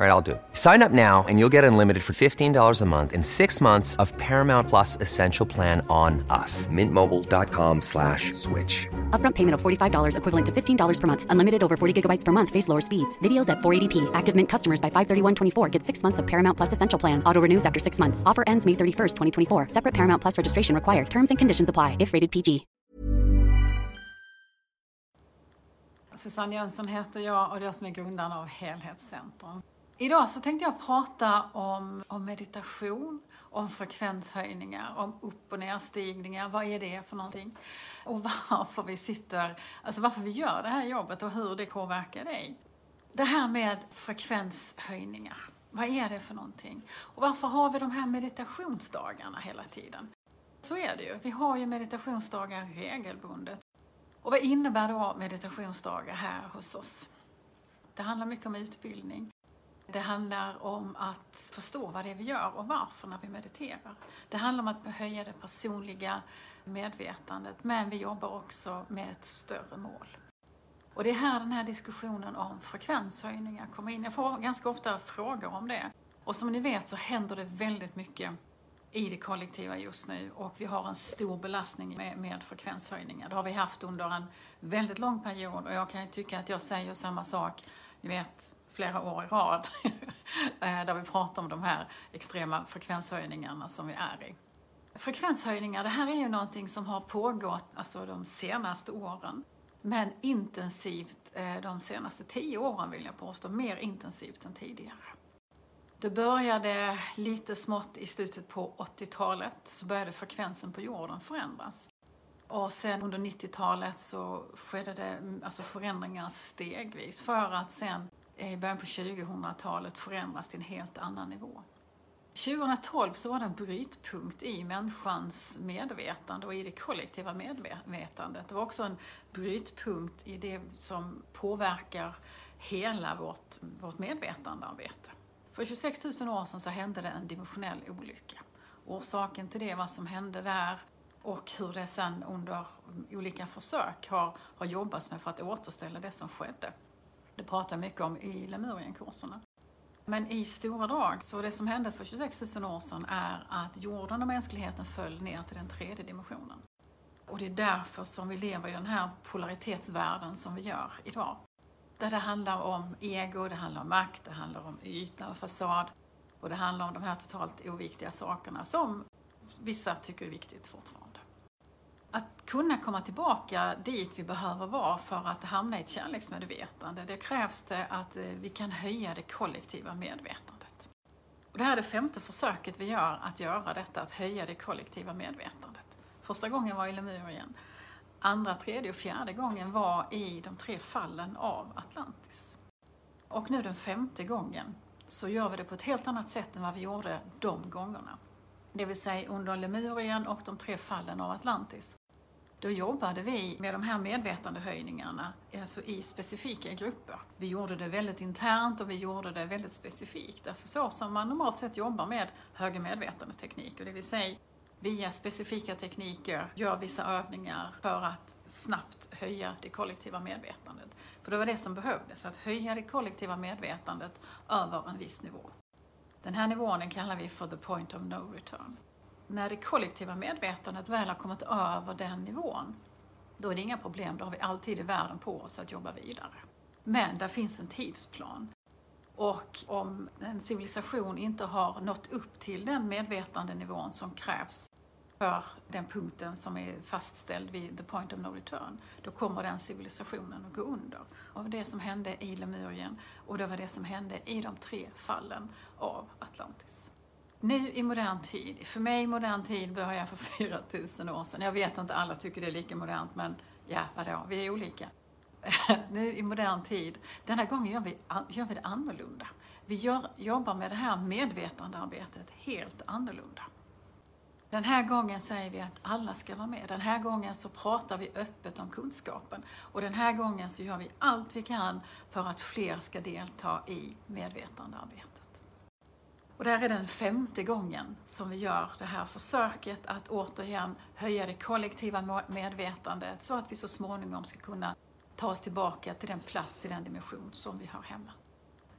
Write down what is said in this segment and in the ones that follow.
All right, I'll do it. Sign up now and you'll get unlimited for $15 a month in six months of Paramount Plus Essential Plan on us. Mintmobile.com slash switch. Upfront payment of $45 equivalent to $15 per month. Unlimited over 40 gigabytes per month. Face lower speeds. Videos at 480p. Active Mint customers by 531.24 get six months of Paramount Plus Essential Plan. Auto renews after six months. Offer ends May 31st, 2024. Separate Paramount Plus registration required. Terms and conditions apply if rated PG. Susanne Jönsson heter jag och det är jag som är grundaren av Helhetscentrum. Idag så tänkte jag prata om, om meditation, om frekvenshöjningar, om upp och nedstigningar. Vad är det för någonting? Och varför vi sitter, alltså varför vi gör det här jobbet och hur det påverkar dig. Det här med frekvenshöjningar, vad är det för någonting? Och varför har vi de här meditationsdagarna hela tiden? Så är det ju, vi har ju meditationsdagar regelbundet. Och vad innebär då meditationsdagar här hos oss? Det handlar mycket om utbildning. Det handlar om att förstå vad det är vi gör och varför när vi mediterar. Det handlar om att höja det personliga medvetandet, men vi jobbar också med ett större mål. Och det är här den här diskussionen om frekvenshöjningar kommer in. Jag får ganska ofta frågor om det. Och som ni vet så händer det väldigt mycket i det kollektiva just nu och vi har en stor belastning med, med frekvenshöjningar. Det har vi haft under en väldigt lång period och jag kan ju tycka att jag säger samma sak, ni vet, flera år i rad. Eh, där vi pratar om de här extrema frekvenshöjningarna som vi är i. Frekvenshöjningar, det här är ju någonting som har pågått alltså de senaste åren. Men intensivt eh, de senaste tio åren vill jag påstå, mer intensivt än tidigare. Det började lite smått i slutet på 80-talet, så började frekvensen på jorden förändras. Och sen under 90-talet så skedde det alltså förändringar stegvis för att sen i början på 2000-talet förändras till en helt annan nivå. 2012 så var det en brytpunkt i människans medvetande och i det kollektiva medvetandet. Det var också en brytpunkt i det som påverkar hela vårt, vårt medvetandearbete. För 26 000 år sedan så hände det en dimensionell olycka. Orsaken till det, vad som hände där och hur det sen under olika försök har, har jobbats med för att återställa det som skedde. Det pratar jag mycket om i Lemurienkurserna. Men i stora drag, så det som hände för 26 000 år sedan är att jorden och mänskligheten föll ner till den tredje dimensionen. Och det är därför som vi lever i den här polaritetsvärlden som vi gör idag. Där det handlar om ego, det handlar om makt, det handlar om yta och fasad. Och det handlar om de här totalt oviktiga sakerna som vissa tycker är viktigt fortfarande att kunna komma tillbaka dit vi behöver vara för att hamna i ett kärleksmedvetande, det krävs det att eh, vi kan höja det kollektiva medvetandet. Och det här är det femte försöket vi gör att göra detta, att höja det kollektiva medvetandet. Första gången var i Lemurien. andra, tredje och fjärde gången var i de tre fallen av Atlantis. Och nu den femte gången så gör vi det på ett helt annat sätt än vad vi gjorde de gångerna. Det vill säga under Lemurien och de tre fallen av Atlantis. Då jobbade vi med de här medvetandehöjningarna alltså i specifika grupper. Vi gjorde det väldigt internt och vi gjorde det väldigt specifikt. Alltså så som man normalt sett jobbar med högre medvetandetekniker, det vill säga via specifika tekniker gör vissa övningar för att snabbt höja det kollektiva medvetandet. För det var det som behövdes, att höja det kollektiva medvetandet över en viss nivå. Den här nivån kallar vi för the point of no return. När det kollektiva medvetandet väl har kommit över den nivån, då är det inga problem, då har vi alltid i världen på oss att jobba vidare. Men där finns en tidsplan. Och om en civilisation inte har nått upp till den medvetandenivån som krävs för den punkten som är fastställd vid the point of no return, då kommer den civilisationen att gå under. Och det som hände i Lemurien och det var det som hände i de tre fallen av Atlantis. Nu i modern tid, för mig modern tid börjar för 4000 år sedan. Jag vet inte, alla tycker det är lika modernt, men ja, vadå, vi är olika. nu i modern tid, denna gången gör vi, gör vi det annorlunda. Vi gör, jobbar med det här medvetandearbetet helt annorlunda. Den här gången säger vi att alla ska vara med. Den här gången så pratar vi öppet om kunskapen. Och den här gången så gör vi allt vi kan för att fler ska delta i medvetandearbetet. Och det här är den femte gången som vi gör det här försöket att återigen höja det kollektiva medvetandet så att vi så småningom ska kunna ta oss tillbaka till den plats, till den dimension som vi har hemma.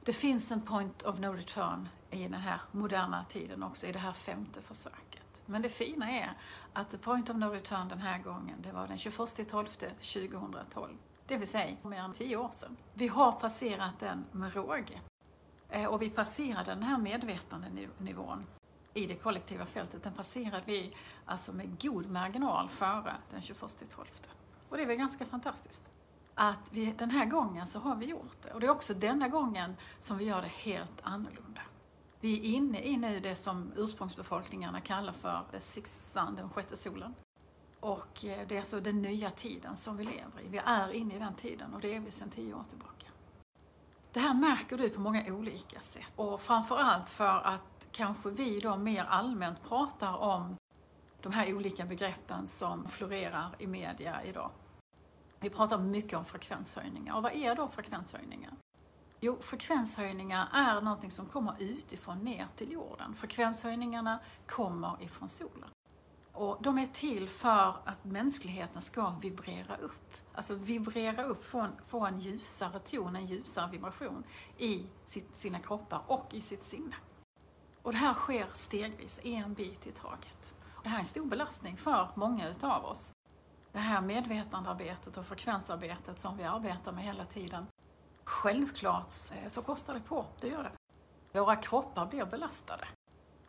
Det finns en point of no return i den här moderna tiden också, i det här femte försöket. Men det fina är att the point of no return den här gången, det var den 21.12.2012. Det vill säga mer än tio år sedan. Vi har passerat den med råge. Eh, och vi passerade den här medvetandenivån i det kollektiva fältet, den passerade vi alltså med god marginal före den 21.12. Och det är väl ganska fantastiskt. Att vi, den här gången så har vi gjort det. Och det är också denna gången som vi gör det helt annorlunda. Vi är inne i nu det som ursprungsbefolkningarna kallar för the sixth sun, den sjätte solen. Och eh, det är alltså den nya tiden som vi lever i. Vi är inne i den tiden och det är vi sedan tio år tillbaka. Det här märker du på många olika sätt och framförallt för att kanske vi då mer allmänt pratar om de här olika begreppen som florerar i media idag. Vi pratar mycket om frekvenshöjningar. Och vad är då frekvenshöjningar? Jo, frekvenshöjningar är någonting som kommer utifrån ner till jorden. Frekvenshöjningarna kommer ifrån solen. Och de är till för att mänskligheten ska vibrera upp. Alltså vibrera upp, få en, få en ljusare ton, en ljusare vibration i sitt, sina kroppar och i sitt sinne. Och det här sker stegvis, en bit i taget. Det här är en stor belastning för många utav oss. Det här medvetandearbetet och frekvensarbetet som vi arbetar med hela tiden Självklart eh, så kostar det på, det gör det. Våra kroppar blir belastade.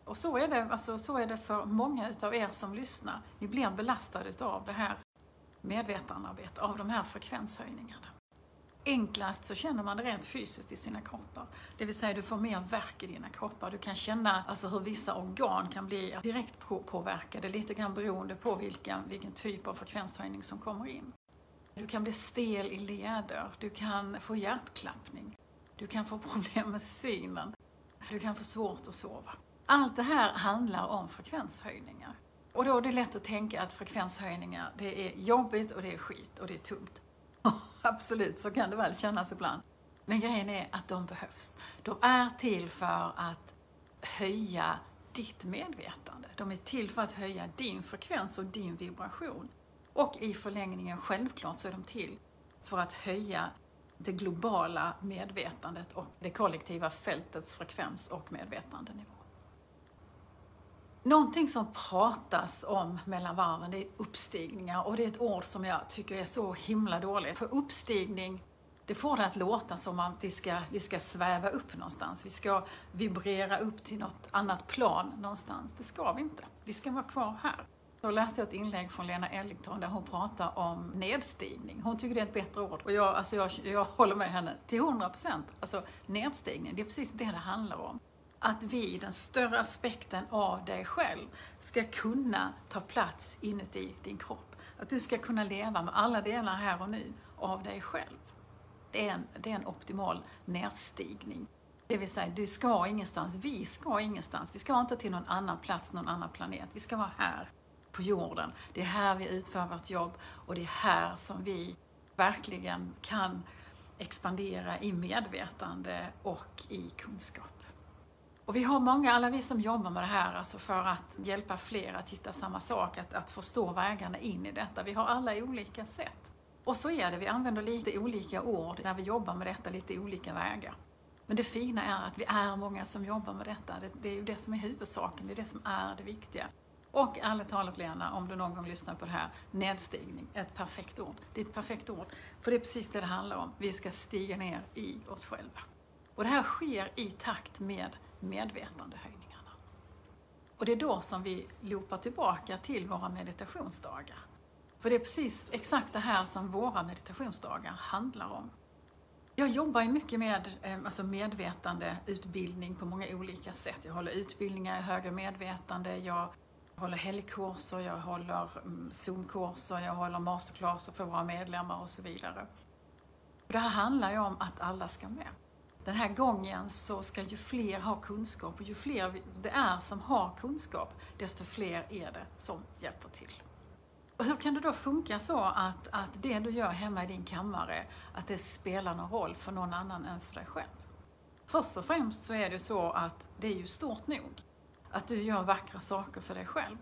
Och så är det, alltså, så är det för många utav er som lyssnar. Ni blir belastade utav det här medvetandearbetet, av de här frekvenshöjningarna. Enklast så känner man det rent fysiskt i sina kroppar. Det vill säga du får mer värk i dina kroppar. Du kan känna alltså, hur vissa organ kan bli direkt påverkade, lite grann beroende på vilken, vilken typ av frekvenshöjning som kommer in. Du kan bli stel i leder, du kan få hjärtklappning, du kan få problem med synen, du kan få svårt att sova. Allt det här handlar om frekvenshöjningar. Och då är det lätt att tänka att frekvenshöjningar, det är jobbigt och det är skit och det är tungt. Absolut, så kan det väl kännas ibland. Men grejen är att de behövs. De är till för att höja ditt medvetande. De är till för att höja din frekvens och din vibration. Och i förlängningen, självklart, så är de till för att höja det globala medvetandet och det kollektiva fältets frekvens och medvetandenivå. Någonting som pratas om mellan varven, det är uppstigningar och det är ett ord som jag tycker är så himla dåligt. För uppstigning, det får det att låta som att vi ska, vi ska sväva upp någonstans. Vi ska vibrera upp till något annat plan någonstans. Det ska vi inte. Vi ska vara kvar här. Så läste jag ett inlägg från Lena Ellington där hon pratar om nedstigning. Hon tycker det är ett bättre ord. Och jag, alltså jag, jag håller med henne till 100%. Alltså nedstigning, det är precis det det handlar om att vi, den större aspekten av dig själv, ska kunna ta plats inuti din kropp. Att du ska kunna leva med alla delar här och nu av dig själv. Det är en, det är en optimal nedstigning. Det vill säga, du ska ingenstans, vi ska ingenstans. Vi ska inte till någon annan plats, någon annan planet. Vi ska vara här på jorden. Det är här vi utför vårt jobb och det är här som vi verkligen kan expandera i medvetande och i kunskap. Och vi har många, alla vi som jobbar med det här, alltså för att hjälpa fler att hitta samma sak, att, att förstå vägarna in i detta. Vi har alla olika sätt. Och så är det, vi använder lite olika ord när vi jobbar med detta, lite olika vägar. Men det fina är att vi är många som jobbar med detta. Det, det är ju det som är huvudsaken, det är det som är det viktiga. Och ärligt talat Lena, om du någon gång lyssnar på det här, nedstigning, ett perfekt ord. Det är ett perfekt ord, för det är precis det det handlar om. Vi ska stiga ner i oss själva. Och det här sker i takt med medvetandehöjningarna. Och det är då som vi loopar tillbaka till våra meditationsdagar. För det är precis exakt det här som våra meditationsdagar handlar om. Jag jobbar ju mycket med eh, alltså medvetandeutbildning på många olika sätt. Jag håller utbildningar i högre medvetande, jag håller helgkurser, jag håller mm, Zoomkurser, jag håller masterclasser för våra medlemmar och så vidare. Det här handlar ju om att alla ska med. Den här gången så ska ju fler ha kunskap och ju fler det är som har kunskap, desto fler är det som hjälper till. Och hur kan det då funka så att, att det du gör hemma i din kammare, att det spelar någon roll för någon annan än för dig själv? Först och främst så är det så att det är ju stort nog. Att du gör vackra saker för dig själv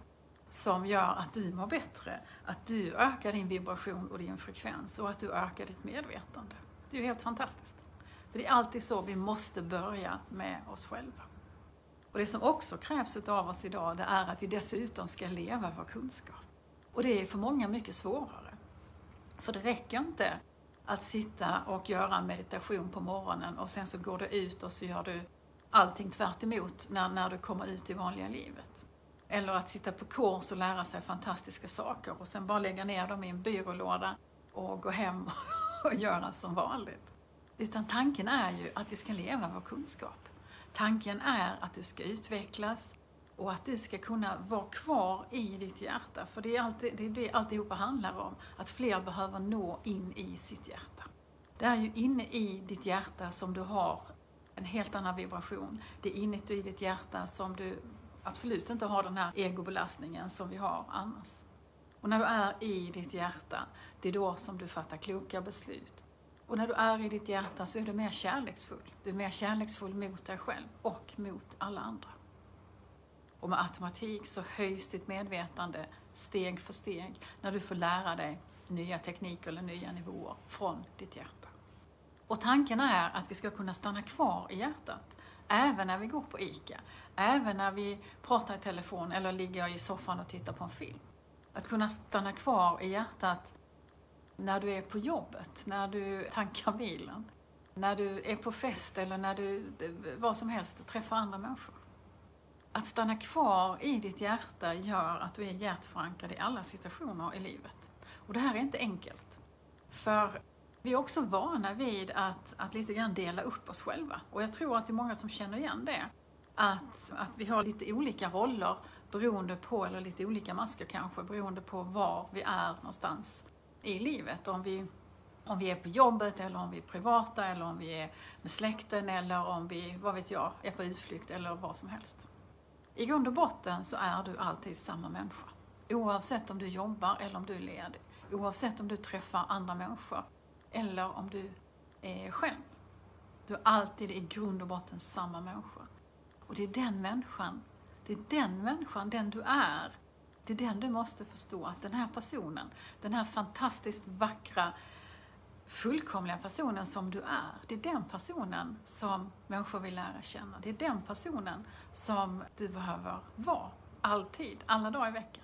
som gör att du mår bättre, att du ökar din vibration och din frekvens och att du ökar ditt medvetande. Det är ju helt fantastiskt. För det är alltid så vi måste börja med oss själva. Och det som också krävs av oss idag, det är att vi dessutom ska leva vår kunskap. Och det är för många mycket svårare. För det räcker inte att sitta och göra meditation på morgonen och sen så går du ut och så gör du allting tvärt när, när du kommer ut i vanliga livet. Eller att sitta på kurs och lära sig fantastiska saker och sen bara lägga ner dem i en byrålåda och gå hem och göra som vanligt. Utan tanken är ju att vi ska leva vår kunskap. Tanken är att du ska utvecklas och att du ska kunna vara kvar i ditt hjärta. För det är, alltid, det är det alltihopa handlar om, att fler behöver nå in i sitt hjärta. Det är ju inne i ditt hjärta som du har en helt annan vibration. Det är inuti ditt hjärta som du absolut inte har den här egobelastningen som vi har annars. Och när du är i ditt hjärta, det är då som du fattar kloka beslut. Och när du är i ditt hjärta så är du mer kärleksfull. Du är mer kärleksfull mot dig själv och mot alla andra. Och med automatik så höjs ditt medvetande steg för steg när du får lära dig nya tekniker eller nya nivåer från ditt hjärta. Och tanken är att vi ska kunna stanna kvar i hjärtat, även när vi går på ICA, även när vi pratar i telefon eller ligger i soffan och tittar på en film. Att kunna stanna kvar i hjärtat när du är på jobbet, när du tankar bilen, när du är på fest eller när du, vad som helst, träffar andra människor. Att stanna kvar i ditt hjärta gör att du är hjärtförankrad i alla situationer i livet. Och det här är inte enkelt. För vi är också vana vid att, att lite grann dela upp oss själva. Och jag tror att det är många som känner igen det. Att, att vi har lite olika roller beroende på, eller lite olika masker kanske, beroende på var vi är någonstans i livet. Om vi, om vi är på jobbet, eller om vi är privata, eller om vi är med släkten, eller om vi, vad vet jag, är på utflykt, eller vad som helst. I grund och botten så är du alltid samma människa. Oavsett om du jobbar eller om du är ledig. Oavsett om du träffar andra människor eller om du är själv. Du är alltid i grund och botten samma människa. Och det är den människan, det är den människan, den du är, det är den du måste förstå att den här personen, den här fantastiskt vackra, fullkomliga personen som du är, det är den personen som människor vill lära känna. Det är den personen som du behöver vara, alltid, alla dagar i veckan.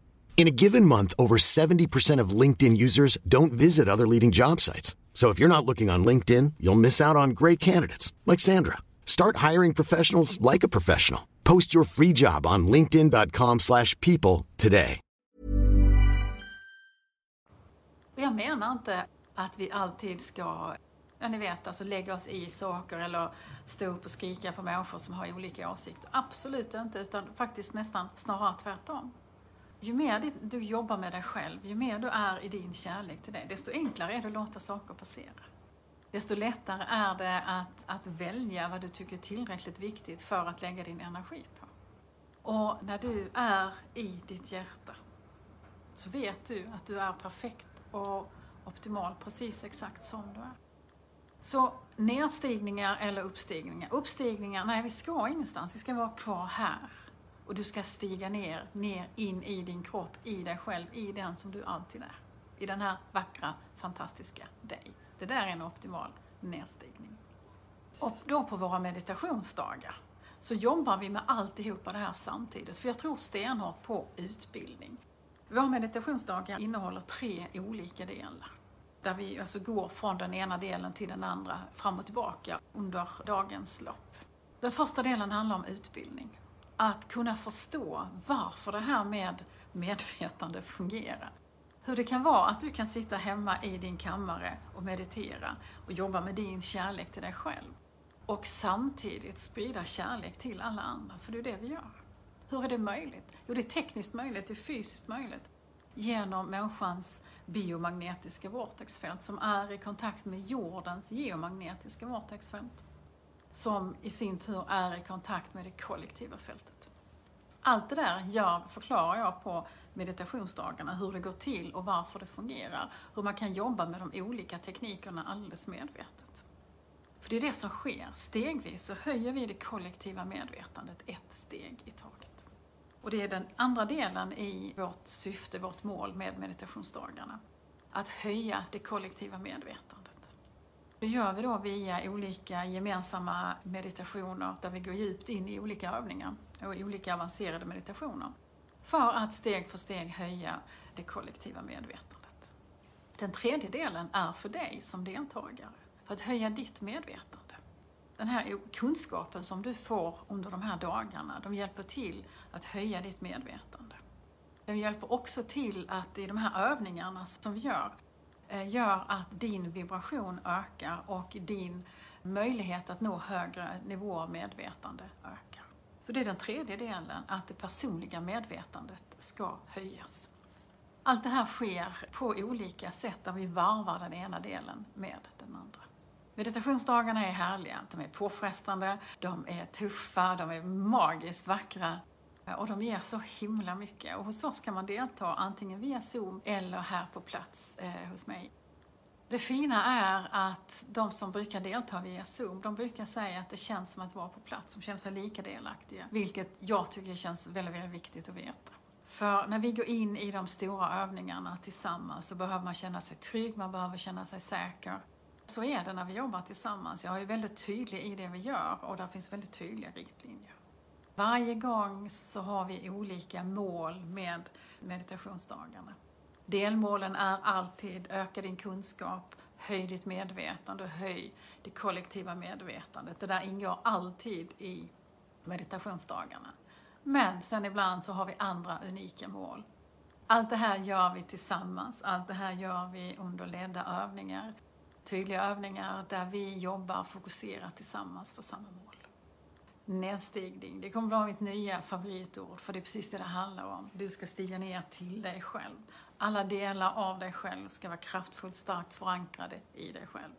In a given month, over 70% of LinkedIn users don't visit other leading job sites. So if you're not looking on LinkedIn, you'll miss out on great candidates like Sandra. Start hiring professionals like a professional. Post your free job on linkedin.com/people today. Jag menar inte att vi alltid ska, ja ni vet, alltså lägga oss i saker eller stå upp och skrika på människor som har olika åsikter. Absolut inte, utan faktiskt nästan snarare tvärtom. Ju mer du jobbar med dig själv, ju mer du är i din kärlek till dig, desto enklare är det att låta saker passera. Desto lättare är det att, att välja vad du tycker är tillräckligt viktigt för att lägga din energi på. Och när du är i ditt hjärta så vet du att du är perfekt och optimal precis exakt som du är. Så nedstigningar eller uppstigningar? Uppstigningar, nej vi ska ingenstans, vi ska vara kvar här. Och du ska stiga ner, ner in i din kropp, i dig själv, i den som du alltid är. I den här vackra, fantastiska dig. Det där är en optimal nedstigning. Och då på våra meditationsdagar så jobbar vi med alltihopa det här samtidigt. För jag tror stenhårt på utbildning. Våra meditationsdagar innehåller tre olika delar. Där vi alltså går från den ena delen till den andra, fram och tillbaka under dagens lopp. Den första delen handlar om utbildning. Att kunna förstå varför det här med medvetande fungerar. Hur det kan vara att du kan sitta hemma i din kammare och meditera och jobba med din kärlek till dig själv. Och samtidigt sprida kärlek till alla andra, för det är det vi gör. Hur är det möjligt? Jo, det är tekniskt möjligt, det är fysiskt möjligt. Genom människans biomagnetiska vortexfält som är i kontakt med jordens geomagnetiska vortexfält. Som i sin tur är i kontakt med det kollektiva fältet. Allt det där jag, förklarar jag på meditationsdagarna, hur det går till och varför det fungerar. Hur man kan jobba med de olika teknikerna alldeles medvetet. För det är det som sker. Stegvis så höjer vi det kollektiva medvetandet ett steg i taget. Och det är den andra delen i vårt syfte, vårt mål med meditationsdagarna. Att höja det kollektiva medvetandet. Det gör vi då via olika gemensamma meditationer där vi går djupt in i olika övningar och olika avancerade meditationer. För att steg för steg höja det kollektiva medvetandet. Den tredje delen är för dig som deltagare, för att höja ditt medvetande. Den här kunskapen som du får under de här dagarna, de hjälper till att höja ditt medvetande. De hjälper också till att i de här övningarna som vi gör, Eh, gör att din vibration ökar och din möjlighet att nå högre nivåer av medvetande ökar. Så det är den tredje delen, att det personliga medvetandet ska höjas. Allt det här sker på olika sätt där vi varvar den ena delen med den andra. Meditationsdagarna är härliga, de är påfrestande, de är tuffa, de är magiskt vackra Eh, och de ger så himla mycket. Och hos oss kan man delta antingen via Zoom eller här på plats eh, hos mig. Det fina är att de som brukar delta via Zoom, de brukar säga att det känns som att vara på plats, de känner sig lika delaktiga. Vilket jag tycker känns väldigt, väldigt viktigt att veta. För när vi går in i de stora övningarna tillsammans så behöver man känna sig trygg, man behöver känna sig säker. Så är det när vi jobbar tillsammans. Jag är väldigt tydlig i det vi gör och där finns väldigt tydliga riktlinjer. Varje gång så har vi olika mål med meditationsdagarna. Delmålen är alltid öka din kunskap, höj ditt medvetande och höj det kollektiva medvetandet. Det där ingår alltid i meditationsdagarna. Men sen ibland så har vi andra unika mål. Allt det här gör vi tillsammans, allt det här gör vi under ledda övningar. Tydliga övningar där vi jobbar fokuserat tillsammans för samma mål. Nedstigning, det kommer vara mitt nya favoritord för det är precis det det handlar om. Du ska stiga ner till dig själv. Alla delar av dig själv ska vara kraftfullt starkt förankrade i dig själv.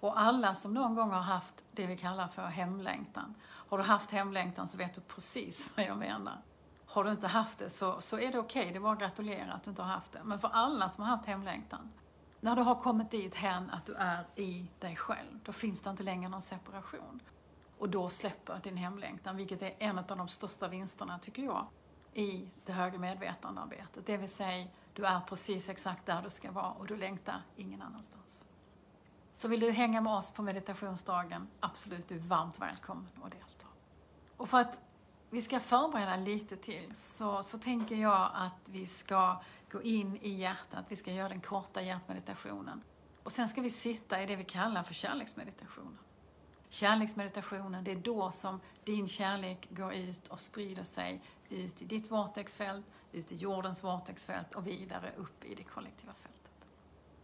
Och alla som någon gång har haft det vi kallar för hemlängtan. Har du haft hemlängtan så vet du precis vad jag menar. har du inte haft det så, så är det okej, okay. det är bara att gratulera att du inte har haft det. Men för alla som har haft hemlängtan, när du har kommit dit hen att du är i dig själv, då finns det inte längre någon separation. Och då släpper din hemlängtan, vilket är en av de största vinsterna, tycker jag, i det högre medvetandearbetet. Det vill säga, du är precis exakt där du ska vara och du längtar ingen annanstans. Så vill du hänga med oss på meditationsdagen, absolut, du är varmt välkommen att delta. Och för att vi ska förbereda lite till så, så tänker jag att vi ska gå in i hjärtat, vi ska göra den korta hjärtmeditationen. Och sen ska vi sitta i det vi kallar för kärleksmeditationen. Kärleksmeditationen, det är då som din kärlek går ut och sprider sig ut i ditt vortexfält, ut i jordens vortexfält och vidare upp i det kollektiva fältet.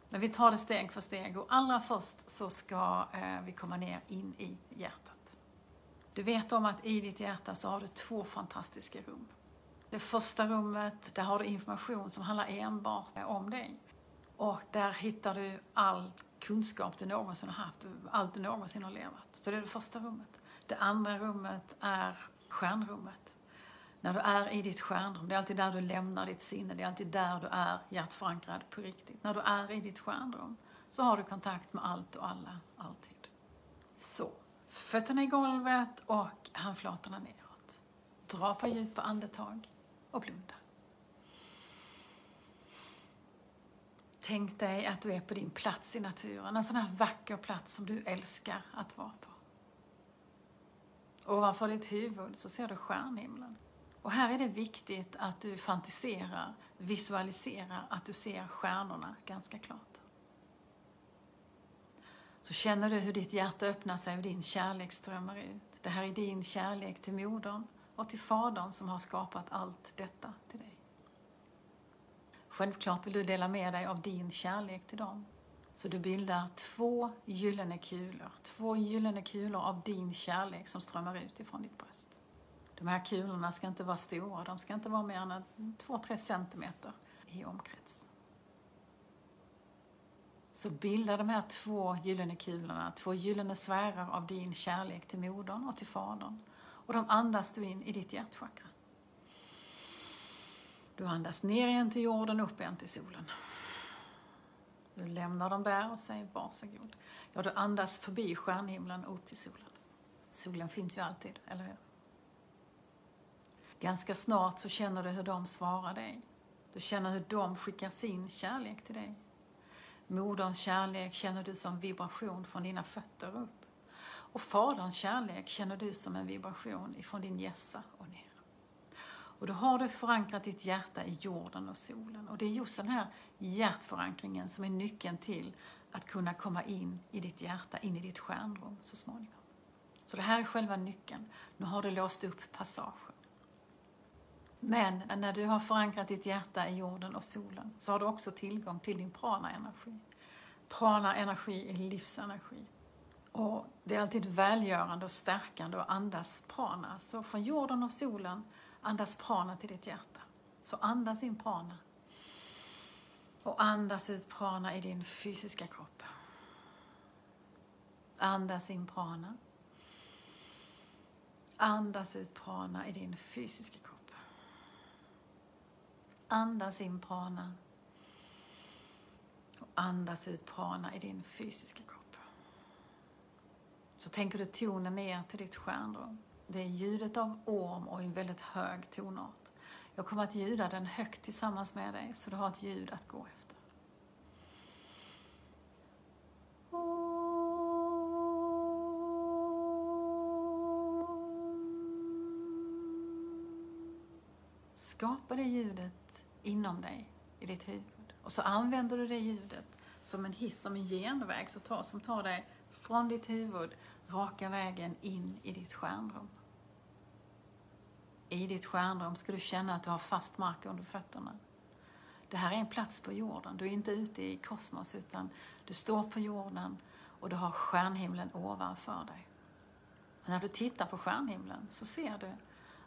Men vi tar det steg för steg och allra först så ska eh, vi komma ner in i hjärtat. Du vet om att i ditt hjärta så har du två fantastiska rum. Det första rummet, där har du information som handlar enbart om dig. Och där hittar du allt kunskap du någonsin har haft, allt du någonsin har levat. Så det är det första rummet. Det andra rummet är stjärnrummet. När du är i ditt stjärnrum, det är alltid där du lämnar ditt sinne, det är alltid där du är hjärtförankrad på riktigt. När du är i ditt stjärnrum så har du kontakt med allt och alla, alltid. Så, fötterna i golvet och handflatorna neråt. Dra på djupa andetag och blunda. Tänk dig att du är på din plats i naturen, en sån här vacker plats som du älskar att vara på. Ovanför ditt huvud så ser du stjärnhimlen. Och här är det viktigt att du fantiserar, visualiserar att du ser stjärnorna ganska klart. Så känner du hur ditt hjärta öppnar sig och din kärlek strömmar ut. Det här är din kärlek till modern och till fadern som har skapat allt detta till dig. Självklart vill du dela med dig av din kärlek till dem. Så du bildar två gyllene kulor, två gyllene kulor av din kärlek som strömmar ut ifrån ditt bröst. De här kulorna ska inte vara stora, de ska inte vara mer än 2-3 centimeter i omkrets. Så bilda de här två gyllene kulorna, två gyllene sfärer av din kärlek till modern och till fadern. Och de andas du in i ditt hjärtchakra. Du andas ner igen till jorden, upp igen till solen. Du lämnar dem där och säger varsågod. Ja, du andas förbi stjärnhimlen och upp till solen. Solen finns ju alltid, eller hur? Ganska snart så känner du hur de svarar dig. Du känner hur de skickar sin kärlek till dig. Moderns kärlek känner du som vibration från dina fötter upp. Och faderns kärlek känner du som en vibration ifrån din hjässa och ner. Och då har du förankrat ditt hjärta i jorden och solen. Och det är just den här hjärtförankringen som är nyckeln till att kunna komma in i ditt hjärta, in i ditt stjärnrum så småningom. Så det här är själva nyckeln. Nu har du låst upp passagen. Men när du har förankrat ditt hjärta i jorden och solen så har du också tillgång till din prana-energi. Prana-energi är livsenergi. Och det är alltid välgörande och stärkande att andas prana. Så från jorden och solen Andas prana till ditt hjärta. Så andas in prana. Och andas ut prana i din fysiska kropp. Andas in prana. Andas ut prana i din fysiska kropp. Andas in prana. Och andas ut prana i din fysiska kropp. Så tänker du tonen ner till ditt stjärnrum. Det är ljudet av orm och en väldigt hög tonart. Jag kommer att ljuda den högt tillsammans med dig så du har ett ljud att gå efter. Skapa det ljudet inom dig, i ditt huvud. Och så använder du det ljudet som en hiss, som en genväg som tar dig från ditt huvud raka vägen in i ditt stjärnrum. I ditt stjärnrum ska du känna att du har fast mark under fötterna. Det här är en plats på jorden. Du är inte ute i kosmos utan du står på jorden och du har stjärnhimlen ovanför dig. Och när du tittar på stjärnhimlen så ser du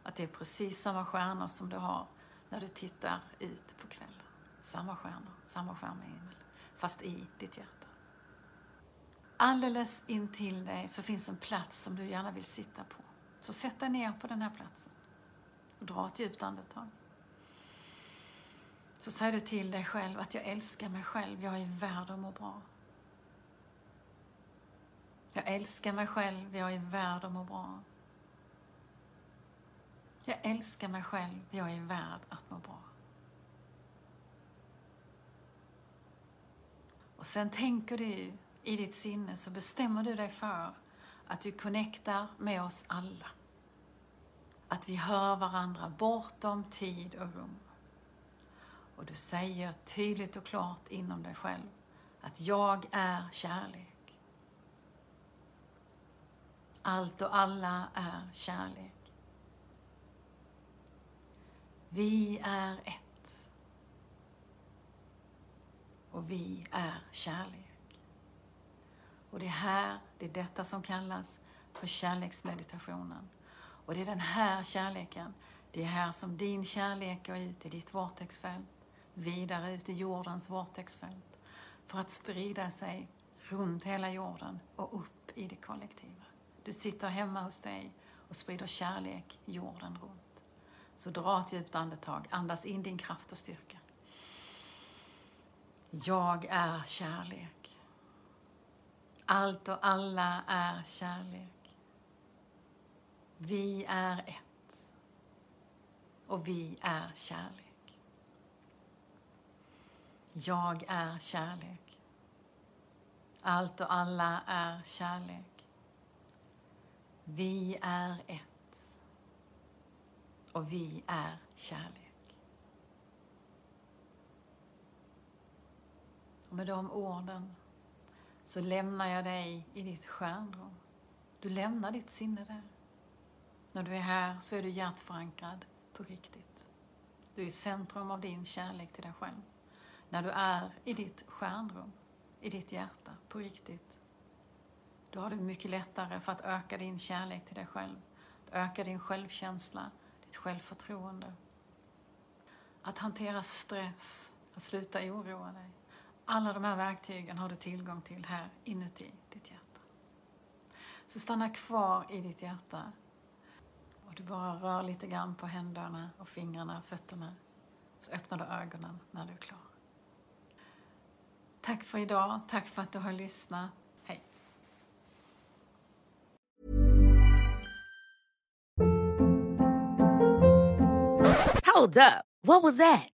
att det är precis samma stjärnor som du har när du tittar ut på kvällen. Samma stjärnor, samma stjärnhimmel, fast i ditt hjärta. Alldeles intill dig så finns en plats som du gärna vill sitta på. Så sätt dig ner på den här platsen. Och dra ett djupt andetag. Så säger du till dig själv att jag älskar mig själv, jag är värd att må bra. Jag älskar mig själv, jag är värd att må bra. Jag älskar mig själv, jag är värd att må bra. Och sen tänker du i ditt sinne så bestämmer du dig för att du connectar med oss alla. Att vi hör varandra bortom tid och rum. Och du säger tydligt och klart inom dig själv att jag är kärlek. Allt och alla är kärlek. Vi är ett. Och vi är kärlek. Och det är här, det är detta som kallas för kärleksmeditationen. Och det är den här kärleken, det är här som din kärlek går ut i ditt vortexfält, vidare ut i jordens vortexfält, för att sprida sig runt hela jorden och upp i det kollektiva. Du sitter hemma hos dig och sprider kärlek jorden runt. Så dra ett djupt andetag, andas in din kraft och styrka. Jag är kärlek. Allt och alla är kärlek. Vi är ett. Och vi är kärlek. Jag är kärlek. Allt och alla är kärlek. Vi är ett och vi är kärlek. Och med de orden så lämnar jag dig i ditt stjärnrum. Du lämnar ditt sinne där. När du är här så är du hjärtförankrad på riktigt. Du är i centrum av din kärlek till dig själv. När du är i ditt stjärnrum, i ditt hjärta, på riktigt, då har du mycket lättare för att öka din kärlek till dig själv, att öka din självkänsla, ditt självförtroende. Att hantera stress, att sluta oroa dig. Alla de här verktygen har du tillgång till här inuti ditt hjärta. Så stanna kvar i ditt hjärta och du bara rör lite grann på händerna och fingrarna, fötterna. Så öppnar du ögonen när du är klar. Tack för idag. Tack för att du har lyssnat. Hej. Hold up. What was that?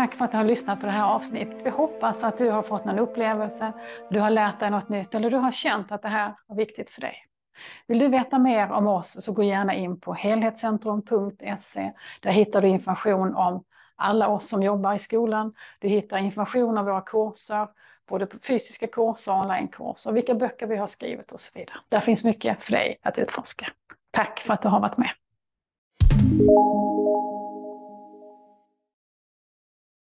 Tack för att du har lyssnat på det här avsnittet. Vi hoppas att du har fått någon upplevelse, du har lärt dig något nytt eller du har känt att det här var viktigt för dig. Vill du veta mer om oss så gå gärna in på helhetscentrum.se. Där hittar du information om alla oss som jobbar i skolan. Du hittar information om våra kurser, både fysiska kurser och onlinekurser, vilka böcker vi har skrivit och så vidare. Där finns mycket för dig att utforska. Tack för att du har varit med.